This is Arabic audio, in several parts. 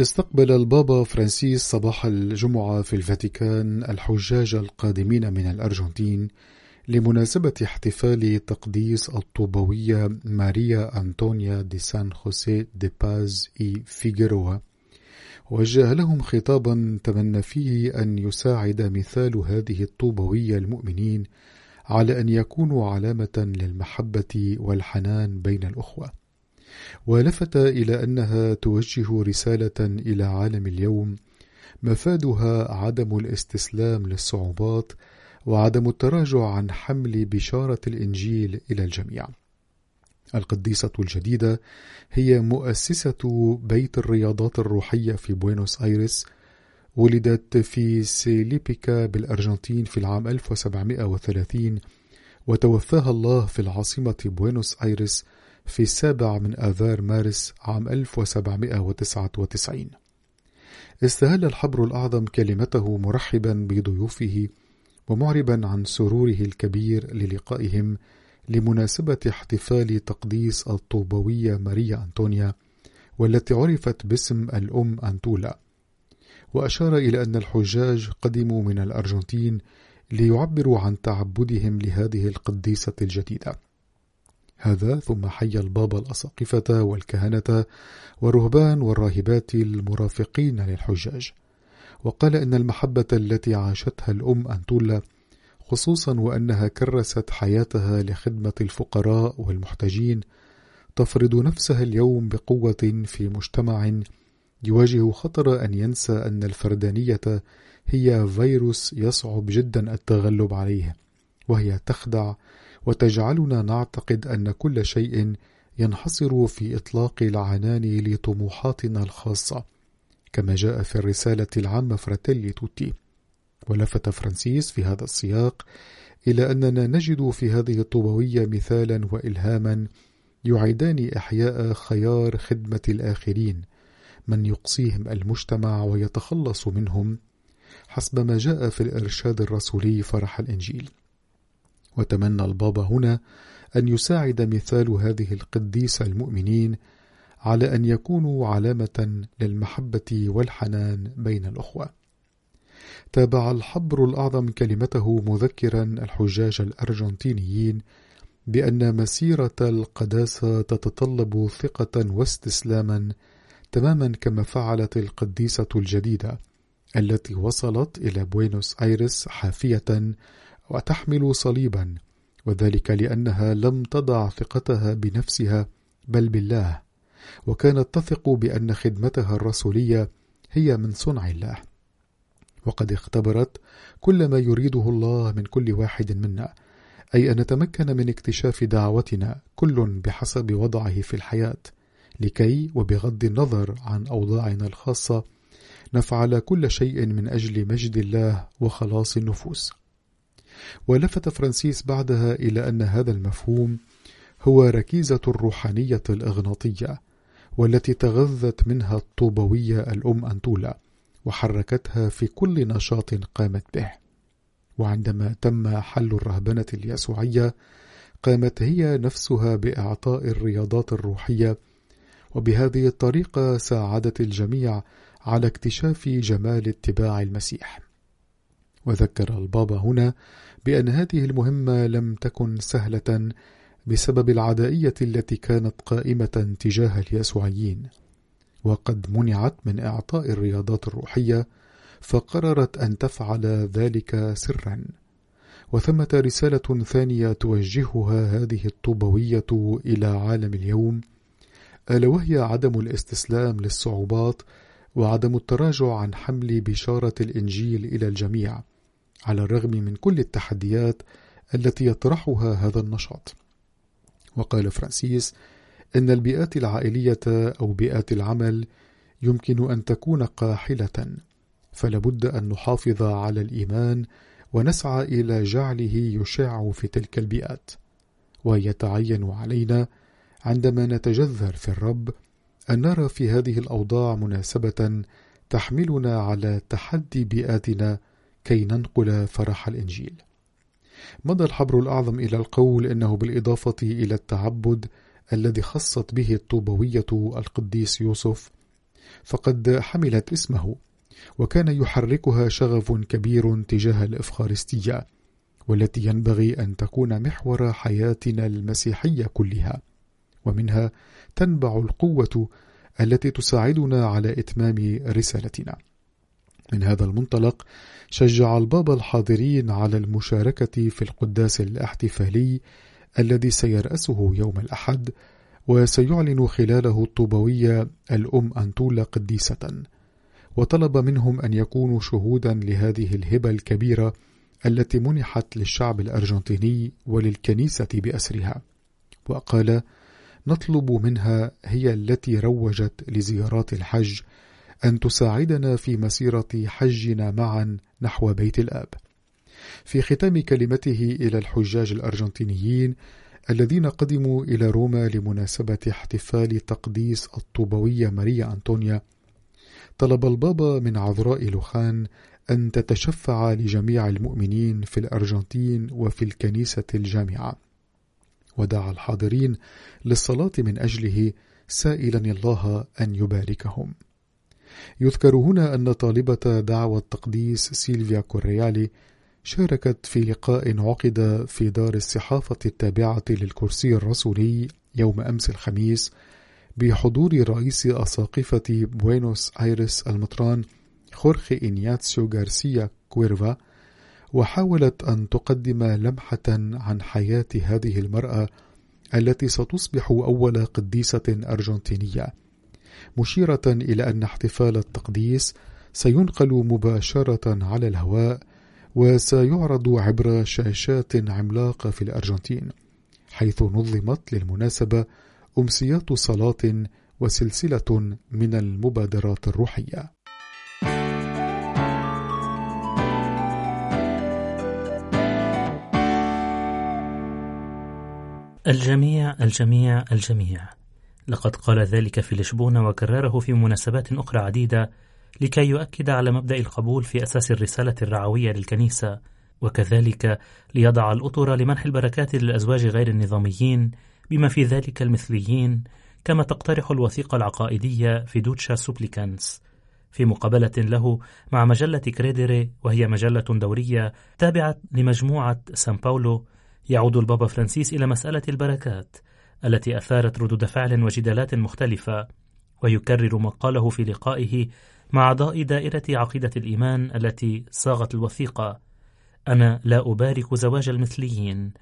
استقبل البابا فرانسيس صباح الجمعة في الفاتيكان الحجاج القادمين من الأرجنتين لمناسبة احتفال تقديس الطوبوية ماريا أنطونيا دي سان خوسيه دي باز إي فيجيروا وجه لهم خطابا تمنى فيه أن يساعد مثال هذه الطوبوية المؤمنين على أن يكونوا علامة للمحبة والحنان بين الأخوة. ولفت إلى أنها توجه رسالة إلى عالم اليوم مفادها عدم الاستسلام للصعوبات وعدم التراجع عن حمل بشارة الإنجيل إلى الجميع. القديسة الجديدة هي مؤسسة بيت الرياضات الروحية في بوينوس آيرس ولدت في سيليبيكا بالأرجنتين في العام 1730 وتوفاها الله في العاصمة بوينوس آيرس في السابع من آذار مارس عام 1799 استهل الحبر الأعظم كلمته مرحبا بضيوفه ومعربا عن سروره الكبير للقائهم لمناسبة احتفال تقديس الطوبوية ماريا أنطونيا والتي عرفت باسم الأم أنتولا. وأشار إلى أن الحجاج قدموا من الأرجنتين ليعبروا عن تعبدهم لهذه القديسة الجديدة. هذا ثم حي البابا الأساقفة والكهنة والرهبان والراهبات المرافقين للحجاج. وقال إن المحبة التي عاشتها الأم أنتولا خصوصا وأنها كرست حياتها لخدمة الفقراء والمحتاجين تفرض نفسها اليوم بقوة في مجتمع يواجه خطر أن ينسى أن الفردانية هي فيروس يصعب جدا التغلب عليه وهي تخدع وتجعلنا نعتقد أن كل شيء ينحصر في إطلاق العنان لطموحاتنا الخاصة كما جاء في الرسالة العامة فراتيلي توتي. ولفت فرانسيس في هذا السياق إلى أننا نجد في هذه الطوبوية مثالا وإلهاما يعيدان إحياء خيار خدمة الآخرين من يقصيهم المجتمع ويتخلص منهم حسب ما جاء في الإرشاد الرسولي فرح الإنجيل. وتمنى البابا هنا أن يساعد مثال هذه القديسة المؤمنين على أن يكونوا علامة للمحبة والحنان بين الأخوة. تابع الحبر الأعظم كلمته مذكرا الحجاج الأرجنتينيين بأن مسيرة القداسة تتطلب ثقة واستسلاما تماما كما فعلت القديسة الجديدة التي وصلت إلى بوينوس آيرس حافية وتحمل صليبا وذلك لأنها لم تضع ثقتها بنفسها بل بالله. وكانت تثق بأن خدمتها الرسولية هي من صنع الله. وقد اختبرت كل ما يريده الله من كل واحد منا. أي أن نتمكن من اكتشاف دعوتنا كل بحسب وضعه في الحياة. لكي وبغض النظر عن أوضاعنا الخاصة نفعل كل شيء من أجل مجد الله وخلاص النفوس. ولفت فرانسيس بعدها إلى أن هذا المفهوم هو ركيزة الروحانية الإغناطية والتي تغذت منها الطوبوية الأم أنتولا وحركتها في كل نشاط قامت به. وعندما تم حل الرهبنة اليسوعية قامت هي نفسها بإعطاء الرياضات الروحية وبهذه الطريقة ساعدت الجميع على اكتشاف جمال اتباع المسيح. وذكر البابا هنا بأن هذه المهمة لم تكن سهلة بسبب العدائية التي كانت قائمة تجاه اليسوعيين. وقد منعت من إعطاء الرياضات الروحية فقررت أن تفعل ذلك سرا. وثمة رسالة ثانية توجهها هذه الطوبوية إلى عالم اليوم ألا وهي عدم الاستسلام للصعوبات وعدم التراجع عن حمل بشارة الإنجيل إلى الجميع. على الرغم من كل التحديات التي يطرحها هذا النشاط. وقال فرانسيس إن البيئات العائلية أو بيئات العمل يمكن أن تكون قاحلة فلابد أن نحافظ على الإيمان ونسعى إلى جعله يشع في تلك البيئات. ويتعين علينا عندما نتجذر في الرب أن نرى في هذه الأوضاع مناسبة تحملنا على تحدي بيئاتنا كي ننقل فرح الإنجيل. مضى الحبر الأعظم إلى القول إنه بالإضافة إلى التعبد الذي خصت به الطوبوية القديس يوسف فقد حملت اسمه وكان يحركها شغف كبير تجاه الإفخارستية والتي ينبغي أن تكون محور حياتنا المسيحية كلها ومنها تنبع القوة التي تساعدنا على إتمام رسالتنا. من هذا المنطلق شجع البابا الحاضرين على المشاركة في القداس الاحتفالي الذي سيرأسه يوم الأحد وسيعلن خلاله الطوبوية الأم أنطولة قديسة. وطلب منهم أن يكونوا شهودا لهذه الهبة الكبيرة التي منحت للشعب الأرجنتيني وللكنيسة بأسرها. وقال نطلب منها هي التي روجت لزيارات الحج أن تساعدنا في مسيرة حجنا معا نحو بيت الآب. في ختام كلمته إلى الحجاج الأرجنتينيين الذين قدموا إلى روما لمناسبة احتفال تقديس الطوبوية ماريا أنطونيا، طلب البابا من عذراء لوخان أن تتشفع لجميع المؤمنين في الأرجنتين وفي الكنيسة الجامعة. ودعا الحاضرين للصلاة من أجله سائلا الله أن يباركهم. يذكر هنا أن طالبة دعوة التقديس سيلفيا كوريالي شاركت في لقاء عقد في دار الصحافة التابعة للكرسي الرسولي يوم أمس الخميس بحضور رئيس أساقفة بوينوس آيرس المطران خورخي إنياتسيو غارسيا كويرفا وحاولت أن تقدم لمحة عن حياة هذه المرأة التي ستصبح أول قديسة أرجنتينية. مشيرة إلى أن احتفال التقديس سينقل مباشرة على الهواء وسيعرض عبر شاشات عملاقة في الأرجنتين حيث نظمت للمناسبة أمسيات صلاة وسلسلة من المبادرات الروحية. الجميع الجميع الجميع. لقد قال ذلك في لشبونة وكرره في مناسبات أخرى عديدة لكي يؤكد على مبدأ القبول في أساس الرسالة الرعوية للكنيسة وكذلك ليضع الأطر لمنح البركات للأزواج غير النظاميين بما في ذلك المثليين كما تقترح الوثيقة العقائدية Fiducia Supplicans. في مقابلة له مع مجلة كريديري وهي مجلة دورية تابعة لمجموعة سان باولو يعود البابا فرانسيس إلى مسألة البركات. التي أثارت ردود فعل وجدالات مختلفة ويكرر ما قاله في لقائه مع أعضاء دائرة عقيدة الإيمان التي صاغت الوثيقة أنا لا أبارك زواج المثليين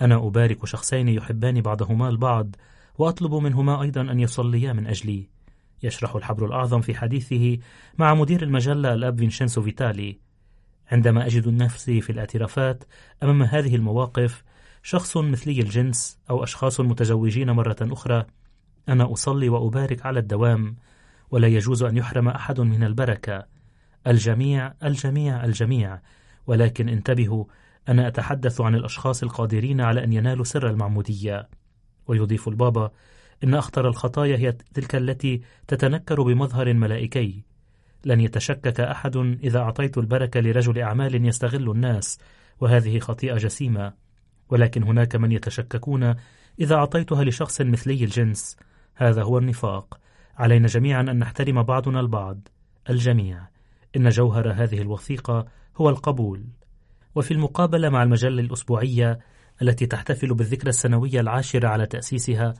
أنا أبارك شخصين يحبان بعضهما البعض وأطلب منهما أيضا أن يصليا من أجلي. يشرح الحبر الأعظم في حديثه مع مدير المجلة الأب فينشينسو فيتالي عندما أجد نفسي في الاعترافات أمام هذه المواقف شخص مثلي الجنس أو أشخاص متزوجين مرة أخرى أنا أصلي وأبارك على الدوام ولا يجوز أن يحرم أحد من البركة. الجميع الجميع الجميع. ولكن انتبهوا أنا أتحدث عن الأشخاص القادرين على أن ينالوا سر المعمودية. ويضيف البابا إن أخطر الخطايا هي تلك التي تتنكر بمظهر ملائكي. لن يتشكك أحد إذا أعطيت البركة لرجل أعمال يستغل الناس وهذه خطيئة جسيمة. ولكن هناك من يتشككون إذا أعطيتها لشخص مثلي الجنس. هذا هو النفاق. علينا جميعا أن نحترم بعضنا البعض. الجميع. إن جوهر هذه الوثيقة هو القبول. وفي المقابلة مع المجلة الأسبوعية التي تحتفل بالذكرى السنوية العاشرة على تأسيسها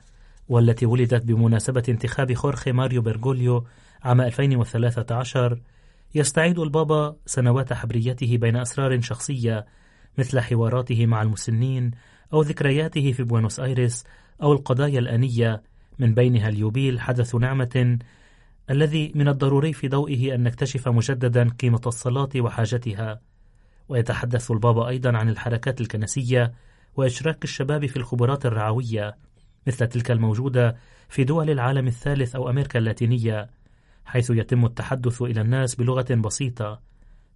والتي ولدت بمناسبة انتخاب خورخي ماريو بيرغوليو عام 2013 يستعيد البابا سنوات حبريته بين أسرار شخصية مثل حواراته مع المسنين أو ذكرياته في بوينوس آيرس أو القضايا الآنية. من بينها اليوبيل حدث نعمة الذي من الضروري في ضوئه أن نكتشف مجددا قيمة الصلاة وحاجتها. ويتحدث البابا أيضا عن الحركات الكنسية وإشراك الشباب في الخبرات الرعوية مثل تلك الموجودة في دول العالم الثالث أو أمريكا اللاتينية حيث يتم التحدث إلى الناس بلغة بسيطة.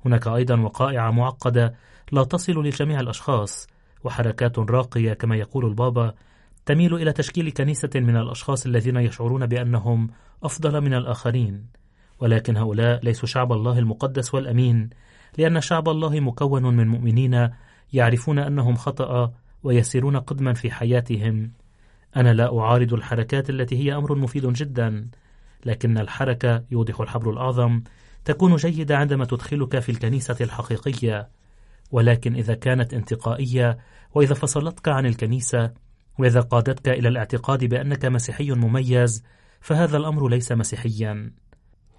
هناك أيضا وقائع معقدة لا تصل لجميع الأشخاص وحركات راقية كما يقول البابا تميل إلى تشكيل كنيسة من الأشخاص الذين يشعرون بأنهم أفضل من الآخرين. ولكن هؤلاء ليسوا شعب الله المقدس والأمين لأن شعب الله مكون من مؤمنين يعرفون أنهم خطأ ويسيرون قدما في حياتهم. أنا لا أعارض الحركات التي هي أمر مفيد جدا لكن الحركة يوضح الحبر الأعظم تكون جيدة عندما تدخلك في الكنيسة الحقيقية. ولكن إذا كانت انتقائية وإذا فصلتك عن الكنيسة وإذا قادتك إلى الاعتقاد بأنك مسيحي مميز فهذا الأمر ليس مسيحيا.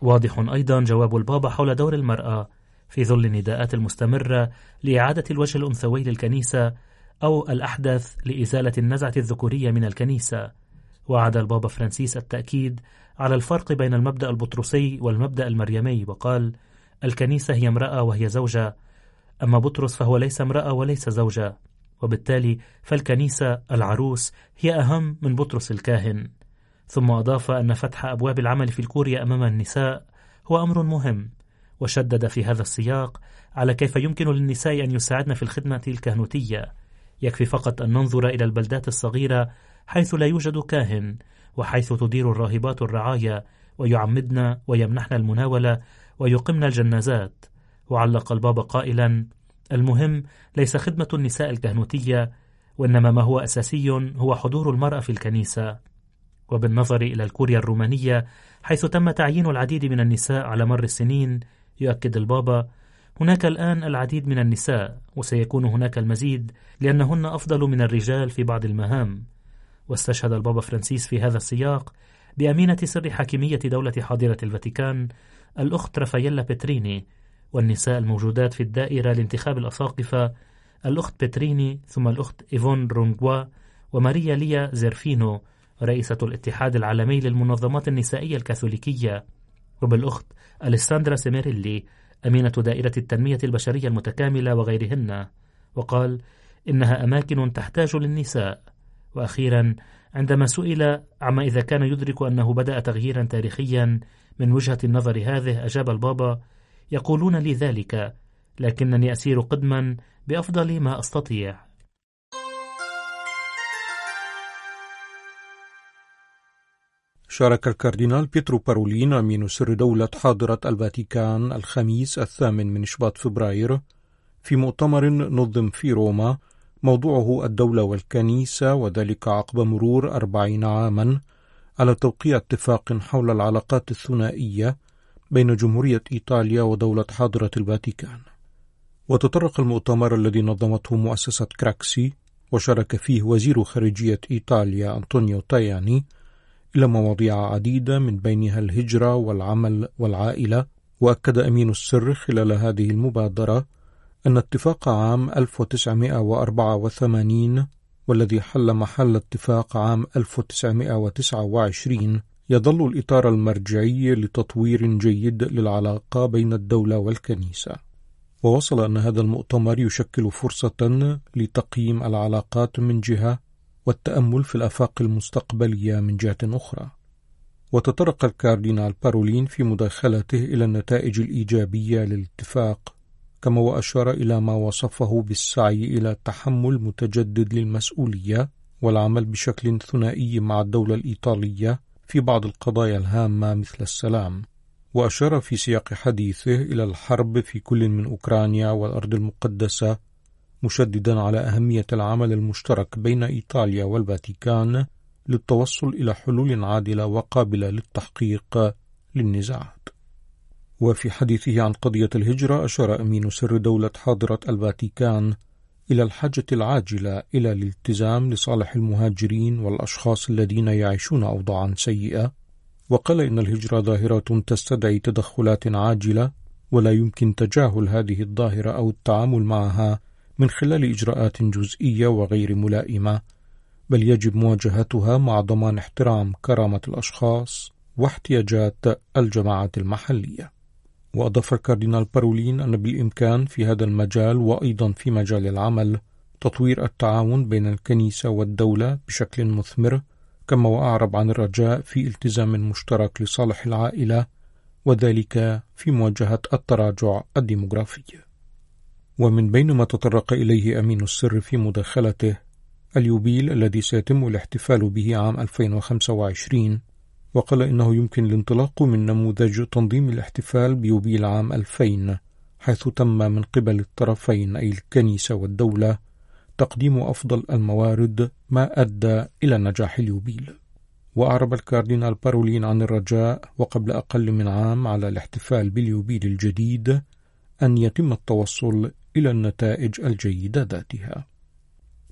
واضح أيضا جواب البابا حول دور المرأة في ظل النداءات المستمرة لإعادة الوجه الأنثوي للكنيسة أو الأحدث لإزالة النزعة الذكورية من الكنيسة. وعد البابا فرانسيس التأكيد على الفرق بين المبدأ البطرسي والمبدأ المريمي وقال الكنيسة هي امرأة وهي زوجة أما بطرس فهو ليس امرأة وليس زوجة وبالتالي فالكنيسة العروس هي أهم من بطرس الكاهن. ثم أضاف أن فتح أبواب العمل في الكوريا أمام النساء هو أمر مهم وشدد في هذا السياق على كيف يمكن للنساء أن يساعدن في الخدمة الكهنوتية. يكفي فقط أن ننظر إلى البلدات الصغيرة حيث لا يوجد كاهن وحيث تدير الراهبات الرعاية ويعمدن ويمنحن المناولة ويقمن الجنازات. وعلق البابا قائلا المهم ليس خدمة النساء الكهنوتية وإنما ما هو أساسي هو حضور المرأة في الكنيسة. وبالنظر إلى الكوريا الرومانية حيث تم تعيين العديد من النساء على مر السنين يؤكد البابا هناك الآن العديد من النساء وسيكون هناك المزيد لأنهن أفضل من الرجال في بعض المهام. واستشهد البابا فرانسيس في هذا السياق بأمينة سر حاكمية دولة حاضرة الفاتيكان الأخت رافاييلا بتريني والنساء الموجودات في الدائرة لانتخاب الأساقفة الأخت بتريني ثم الأخت إيفون رونغوا وماريا ليا زيرفينو رئيسة الاتحاد العالمي للمنظمات النسائية الكاثوليكية وبالأخت أليساندرا سيميريلي أمينة دائرة التنمية البشرية المتكاملة وغيرهن. وقال إنها أماكن تحتاج للنساء. وأخيرا عندما سئل عما إذا كان يدرك أنه بدأ تغييرا تاريخيا من وجهة النظر هذه أجاب البابا يقولون لي ذلك لكنني أسير قدما بأفضل ما أستطيع. شارك الكاردينال بيترو بارولين أمين سر دولة حاضرة الفاتيكان الخميس الثامن من شباط فبراير في مؤتمر نظم في روما موضوعه الدولة والكنيسة وذلك عقب مرور أربعين عاما على توقيع اتفاق حول العلاقات الثنائية بين جمهورية إيطاليا ودولة حاضرة الفاتيكان. وتطرق المؤتمر الذي نظمته مؤسسة كراكسي وشارك فيه وزير خارجية إيطاليا أنطونيو تاياني إلى مواضيع عديدة من بينها الهجرة والعمل والعائلة وأكد أمين السر خلال هذه المبادرة أن اتفاق عام 1984 والذي حل محل اتفاق عام 1929 يظل الإطار المرجعي لتطوير جيد للعلاقة بين الدولة والكنيسة. ووصل أن هذا المؤتمر يشكل فرصة لتقييم العلاقات من جهة والتأمل في الآفاق المستقبلية من جهة أخرى. وتطرق الكاردينال بارولين في مداخلته إلى النتائج الإيجابية للاتفاق كما وأشار إلى ما وصفه بالسعي إلى تحمل متجدد للمسؤولية والعمل بشكل ثنائي مع الدولة الإيطالية في بعض القضايا الهامة مثل السلام. وأشار في سياق حديثه إلى الحرب في كل من أوكرانيا والأرض المقدسة مشددا على أهمية العمل المشترك بين إيطاليا والفاتيكان للتوصل إلى حلول عادلة وقابلة للتحقيق للنزاعات. وفي حديثه عن قضية الهجرة أشار أمين سر دولة حاضرة الفاتيكان إلى الحاجة العاجلة إلى الالتزام لصالح المهاجرين والأشخاص الذين يعيشون أوضاعا سيئة. وقال إن الهجرة ظاهرة تستدعي تدخلات عاجلة ولا يمكن تجاهل هذه الظاهرة أو التعامل معها من خلال إجراءات جزئية وغير ملائمة بل يجب مواجهتها مع ضمان احترام كرامة الأشخاص واحتياجات الجماعات المحلية. وأضاف الكاردينال بارولين أن بالإمكان في هذا المجال وأيضا في مجال العمل تطوير التعاون بين الكنيسة والدولة بشكل مثمر كما وأعرب عن الرجاء في التزام مشترك لصالح العائلة وذلك في مواجهة التراجع الديموغرافي ومن بين ما تطرق إليه أمين السر في مداخلته اليوبيل الذي سيتم الاحتفال به عام 2025 وقال إنه يمكن الانطلاق من نموذج تنظيم الاحتفال بيوبيل عام 2000 حيث تم من قبل الطرفين أي الكنيسة والدولة تقديم أفضل الموارد ما أدى إلى نجاح اليوبيل. وأعرب الكاردينال بارولين عن الرجاء وقبل أقل من عام على الاحتفال باليوبيل الجديد أن يتم التوصل إلى النتائج الجيدة ذاتها.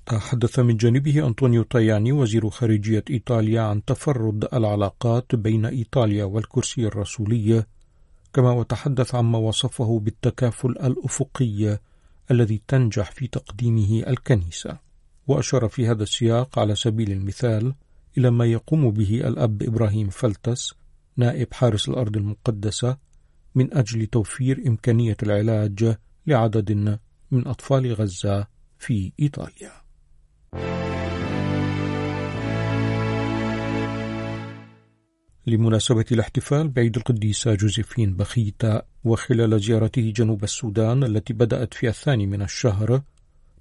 تحدث من جانبه أنطونيو تاياني وزير خارجية إيطاليا عن تفرد العلاقات بين إيطاليا والكرسي الرسولي كما وتحدث عما وصفه بالتكافل الأفقي الذي تنجح في تقديمه الكنيسة. وأشار في هذا السياق على سبيل المثال إلى ما يقوم به الأب إبراهيم فلتس نائب حارس الأرض المقدسة من أجل توفير إمكانية العلاج لعدد من أطفال غزة في إيطاليا. لمناسبة الاحتفال بعيد القديسة جوزيفين بخيتا وخلال زيارته جنوب السودان التي بدأت في الثاني من الشهر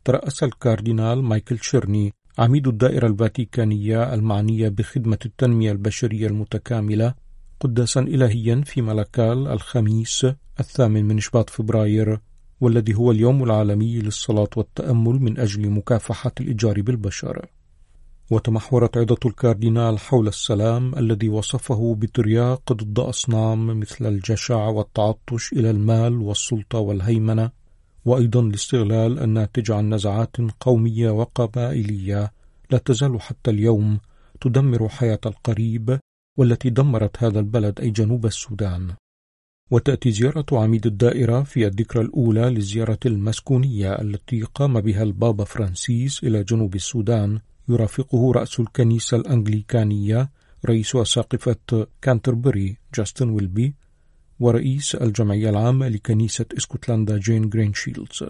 ترأس الكاردينال مايكل تشيرني عميد الدائرة الفاتيكانية المعنية بخدمة التنمية البشرية المتكاملة قداسا إلهيا في ملكال الخميس الثامن من شباط فبراير. والذي هو اليوم العالمي للصلاة والتأمل من أجل مكافحة الإتجار بالبشر. وتمحورت عظة الكاردينال حول السلام الذي وصفه بترياق ضد أصنام مثل الجشع والتعطش إلى المال والسلطة والهيمنة وأيضا الاستغلال الناتج عن نزعات قومية وقبائلية لا تزال حتى اليوم تدمر حياة القريب والتي دمرت هذا البلد أي جنوب السودان. وتأتي زيارة عميد الدائرة في الذكرى الأولى للزيارة المسكونية التي قام بها البابا فرانسيس إلى جنوب السودان. يرافقه رأس الكنيسة الأنجليكانية رئيس أساقفة كانتربري جاستن ويلبي ورئيس الجمعية العامة لكنيسة إسكتلندا جين جرينشيلدز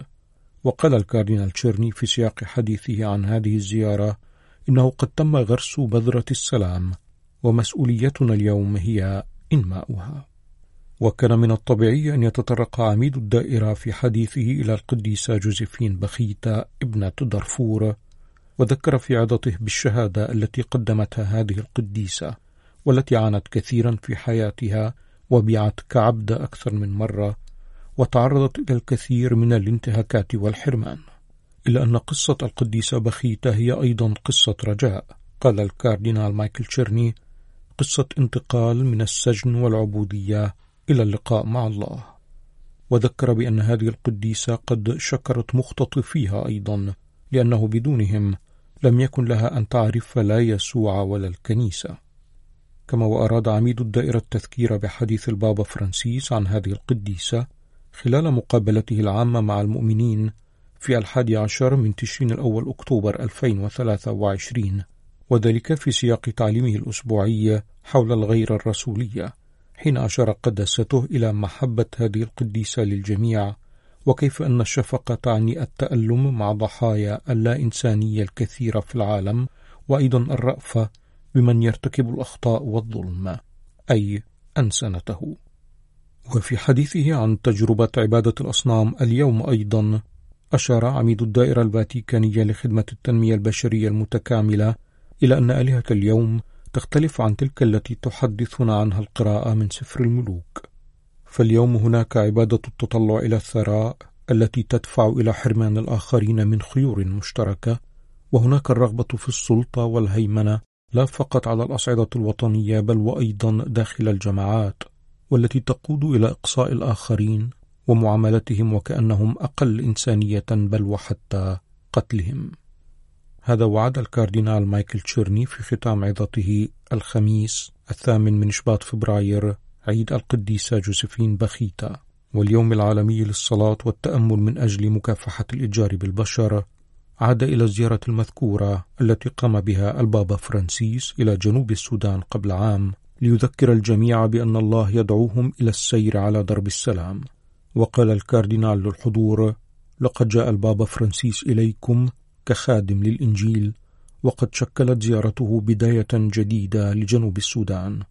وقال الكاردينال تشيرني في سياق حديثه عن هذه الزيارة إنه قد تم غرس بذرة السلام ومسؤوليتنا اليوم هي إنماؤها. وكان من الطبيعي أن يتطرق عميد الدائرة في حديثه إلى القديسة جوزيفين بخيتا ابنة دارفور وذكر في عظته بالشهادة التي قدمتها هذه القديسة والتي عانت كثيرا في حياتها وبيعت كعبد أكثر من مرة وتعرضت إلى الكثير من الانتهاكات والحرمان. إلا أن قصة القديسة بخيتة هي أيضا قصة رجاء قال الكاردينال مايكل تشيرني قصة انتقال من السجن والعبودية إلى اللقاء مع الله. وذكر بأن هذه القديسة قد شكرت مختطفيها أيضا لأنه بدونهم لم يكن لها أن تعرف لا يسوع ولا الكنيسة. كما وأراد عميد الدائرة التذكير بحديث البابا فرانسيس عن هذه القديسة خلال مقابلته العامة مع المؤمنين في الحادي عشر من تشرين الأول أكتوبر 2023 وذلك في سياق تعليمه الأسبوعي حول الغير الرسولية. حين أشار قداسته إلى محبة هذه القديسة للجميع وكيف أن الشفقة تعني التألم مع ضحايا اللا إنسانية الكثيرة في العالم وأيضا الرأفة بمن يرتكب الأخطاء والظلم أي أنسنته. وفي حديثه عن تجربة عبادة الأصنام اليوم أيضا أشار عميد الدائرة الفاتيكانية لخدمة التنمية البشرية المتكاملة إلى أن آلهة اليوم تختلف عن تلك التي تحدثنا عنها القراءة من سفر الملوك. فاليوم هناك عبادة التطلع إلى الثراء التي تدفع إلى حرمان الآخرين من خيور مشتركة وهناك الرغبة في السلطة والهيمنة لا فقط على الأصعدة الوطنية بل وأيضا داخل الجماعات والتي تقود إلى إقصاء الآخرين ومعاملتهم وكأنهم أقل إنسانية بل وحتى قتلهم. هذا وعد الكاردينال مايكل تشيرني في ختام عظته الخميس الثامن من شباط فبراير عيد القديسة جوزفين بخيتا واليوم العالمي للصلاة والتأمل من أجل مكافحة الإتجار بالبشر عاد إلى الزيارة المذكورة التي قام بها البابا فرانسيس إلى جنوب السودان قبل عام ليذكر الجميع بأن الله يدعوهم إلى السير على درب السلام. وقال الكاردينال للحضور لقد جاء البابا فرانسيس إليكم كخادم للإنجيل وقد شكلت زيارته بداية جديدة لجنوب السودان.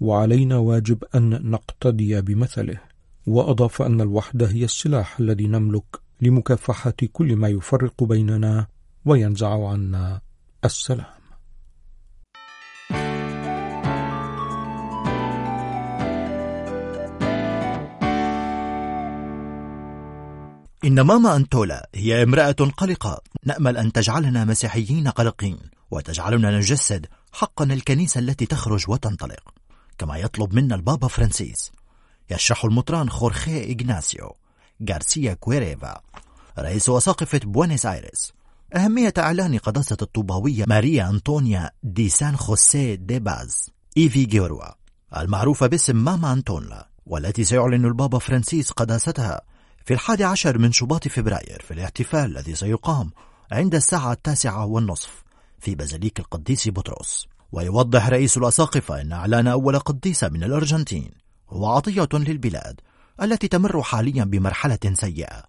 وعلينا واجب أن نقتدي بمثله. وأضاف أن الوحدة هي السلاح الذي نملك لمكافحة كل ما يفرق بيننا وينزع عنا السلام. إن ماما أنتولا هي امرأة قلقة. نأمل أن تجعلنا مسيحيين قلقين وتجعلنا نجسد حقا الكنيسة التي تخرج وتنطلق. كما يطلب منا البابا فرانسيس. يشرح المطران خورخي إغناسيو غارسيا كويرفا رئيس أساقفة بوينيس آيرس أهمية إعلان قداسة الطوباوية ماريا أنطونيا دي سان خوسيه دي باز إي فيغيروا المعروفة باسم ماما أنتولا والتي سيعلن البابا فرانسيس قداستها. في الحادي عشر من شباط فبراير في الاحتفال الذي سيقام عند الساعة التاسعة والنصف في بازيليك القديس بطرس. ويوضح رئيس الأساقفة أن إعلان أول قديسة من الأرجنتين هو عطية للبلاد التي تمر حاليا بمرحلة سيئة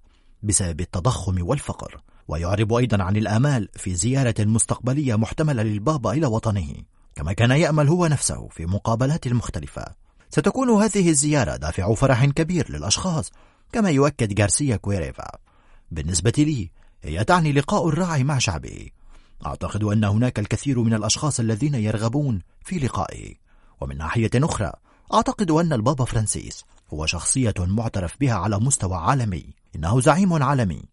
بسبب التضخم والفقر. ويعرب أيضا عن الآمال في زيارة مستقبلية محتملة للبابا إلى وطنه كما كان يأمل هو نفسه في مقابلات مختلفة. ستكون هذه الزيارة دافع فرح كبير للأشخاص كما يؤكد غارسيا كويرفا. بالنسبة لي هي تعني لقاء الراعي مع شعبه أعتقد أن هناك الكثير من الأشخاص الذين يرغبون في لقائه ومن ناحية أخرى أعتقد أن البابا فرانسيس هو شخصية معترف بها على مستوى عالمي. إنه زعيم عالمي.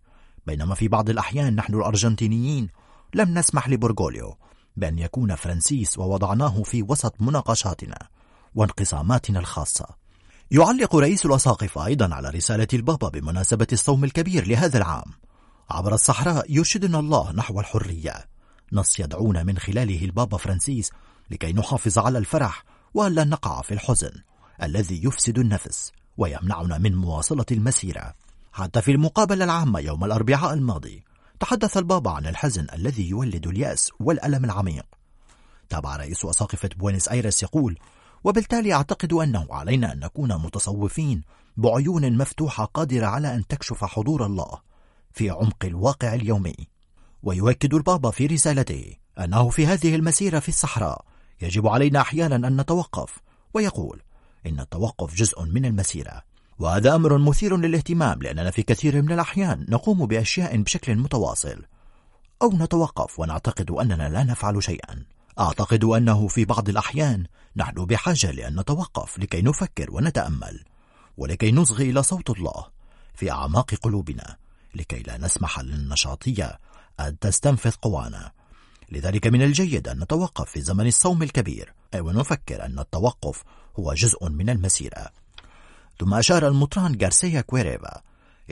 بينما في بعض الأحيان نحن الأرجنتينيين لم نسمح لبرغوليو بأن يكون فرانسيس ووضعناه في وسط مناقشاتنا وانقساماتنا الخاصة. يعلق رئيس الأساقفة أيضا على رسالة البابا بمناسبة الصوم الكبير لهذا العام. عبر الصحراء يرشدنا الله نحو الحرية. نص يدعونا من خلاله البابا فرانسيس لكي نحافظ على الفرح وألا نقع في الحزن الذي يفسد النفس ويمنعنا من مواصلة المسيرة. حتى في المقابلة العامة يوم الأربعاء الماضي تحدث البابا عن الحزن الذي يولد اليأس والألم العميق. تابع رئيس أساقفة بوينس أيرس يقول وبالتالي أعتقد أنه علينا أن نكون متصوفين بعيون مفتوحة قادرة على أن تكشف حضور الله في عمق الواقع اليومي. ويؤكد البابا في رسالته أنه في هذه المسيرة في الصحراء يجب علينا أحيانا أن نتوقف ويقول إن التوقف جزء من المسيرة وهذا أمر مثير للاهتمام لأننا في كثير من الأحيان نقوم بأشياء بشكل متواصل أو نتوقف ونعتقد أننا لا نفعل شيئا. أعتقد أنه في بعض الأحيان نحن بحاجة لأن نتوقف لكي نفكر ونتأمل ولكي نصغي إلى صوت الله في أعماق قلوبنا لكي لا نسمح للنشاطية أن تستنفذ قوانا. لذلك من الجيد أن نتوقف في زمن الصوم الكبير ونفكر أن التوقف هو جزء من المسيرة. ثم أشار المطران غارسيا كويريفا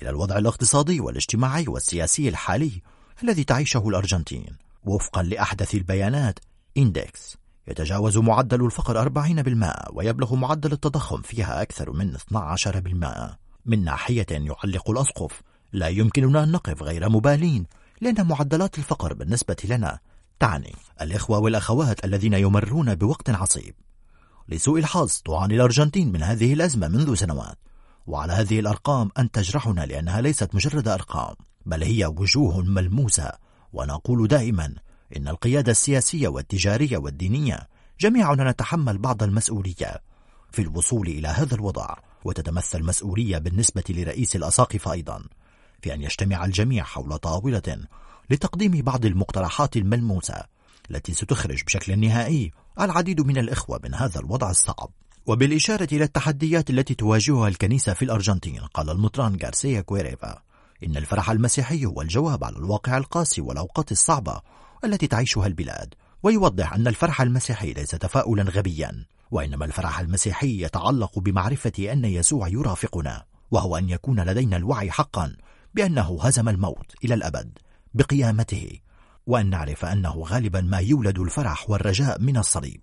إلى الوضع الاقتصادي والاجتماعي والسياسي الحالي الذي تعيشه الأرجنتين وفقا لأحدث البيانات إندكس. يتجاوز معدل الفقر 40% ويبلغ معدل التضخم فيها أكثر من 12% من ناحية يعلق الأسقف لا يمكننا أن نقف غير مبالين لأن معدلات الفقر بالنسبة لنا تعني الإخوة والأخوات الذين يمرون بوقت عصيب. لسوء الحظ تعاني الأرجنتين من هذه الأزمة منذ سنوات. وعلى هذه الأرقام أن تجرحنا لأنها ليست مجرد أرقام بل هي وجوه ملموسة ونقول دائما إن القيادة السياسية والتجارية والدينية جميعنا نتحمل بعض المسؤولية في الوصول إلى هذا الوضع وتتمثل مسؤولية بالنسبة لرئيس الأساقفة أيضا في أن يجتمع الجميع حول طاولة لتقديم بعض المقترحات الملموسة التي ستخرج بشكل نهائي العديد من الإخوة من هذا الوضع الصعب. وبالإشارة إلى التحديات التي تواجهها الكنيسة في الأرجنتين قال المطران غارسيا كويريفا إن الفرح المسيحي هو الجواب على الواقع القاسي والأوقات الصعبة التي تعيشها البلاد ويوضح أن الفرح المسيحي ليس تفاؤلا غبيا وإنما الفرح المسيحي يتعلق بمعرفة أن يسوع يرافقنا وهو أن يكون لدينا الوعي حقا بأنه هزم الموت إلى الأبد بقيامته وأن نعرف أنه غالبا ما يولد الفرح والرجاء من الصليب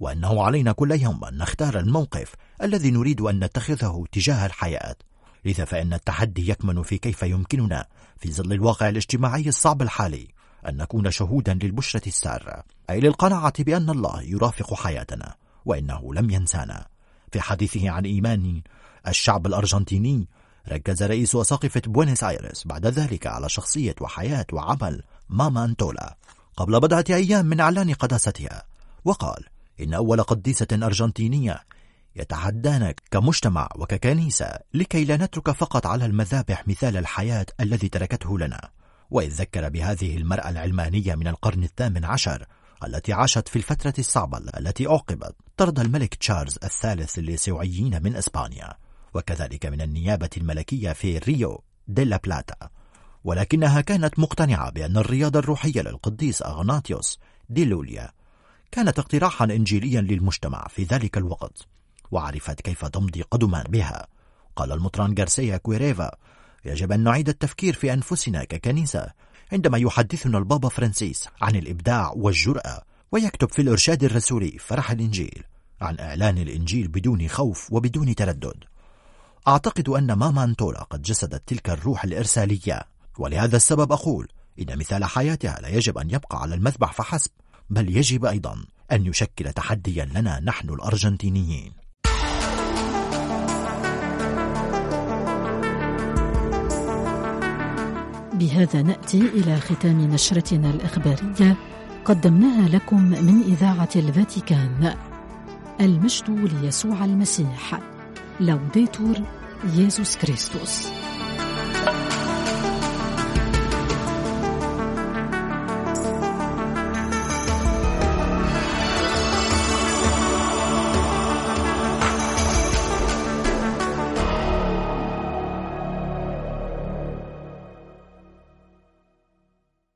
وأنه علينا كل يوم أن نختار الموقف الذي نريد أن نتخذه تجاه الحياة. لذا فإن التحدي يكمن في كيف يمكننا في ظل الواقع الاجتماعي الصعب الحالي أن نكون شهودا للبشرة السارة أي للقناعة بأن الله يرافق حياتنا وإنه لم ينسانا. في حديثه عن إيمان الشعب الأرجنتيني ركز رئيس أساقفة بوينس آيرس بعد ذلك على شخصية وحياة وعمل ماما أنتولا قبل بضعة أيام من إعلان قداستها وقال إن أول قديسة أرجنتينية يتحدانا كمجتمع وككنيسة لكي لا نترك فقط على المذابح مثال الحياة الذي تركته لنا. وإذ ذكر بهذه المرأة العلمانية من القرن الثامن عشر التي عاشت في الفترة الصعبة التي أعقبت طرد الملك تشارلز الثالث لليسوعيين من إسبانيا وكذلك من النيابة الملكية في ريو دي لا بلاتا ولكنها كانت مقتنعة بأن الرياضة الروحية للقديس أغناطيوس دي لويولا كانت اقتراحا إنجيليا للمجتمع في ذلك الوقت. وعرفت كيف تمضي قدما بها. قال المطران غارسيا كويرفا يجب أن نعيد التفكير في أنفسنا ككنيسة عندما يحدثنا البابا فرانسيس عن الإبداع والجرأة ويكتب في الإرشاد الرسولي فرح الإنجيل عن إعلان الإنجيل بدون خوف وبدون تردد. أعتقد أن ماما أنتولا قد جسدت تلك الروح الإرسالية ولهذا السبب أقول إن مثال حياتها لا يجب أن يبقى على المذبح فحسب بل يجب أيضا أن يشكل تحديا لنا نحن الأرجنتينيين. بهذا نأتي إلى ختام نشرتنا الإخبارية. قدمناها لكم من إذاعة الفاتيكان. المجد ليسوع المسيح. لوديتور ييسوس كريستوس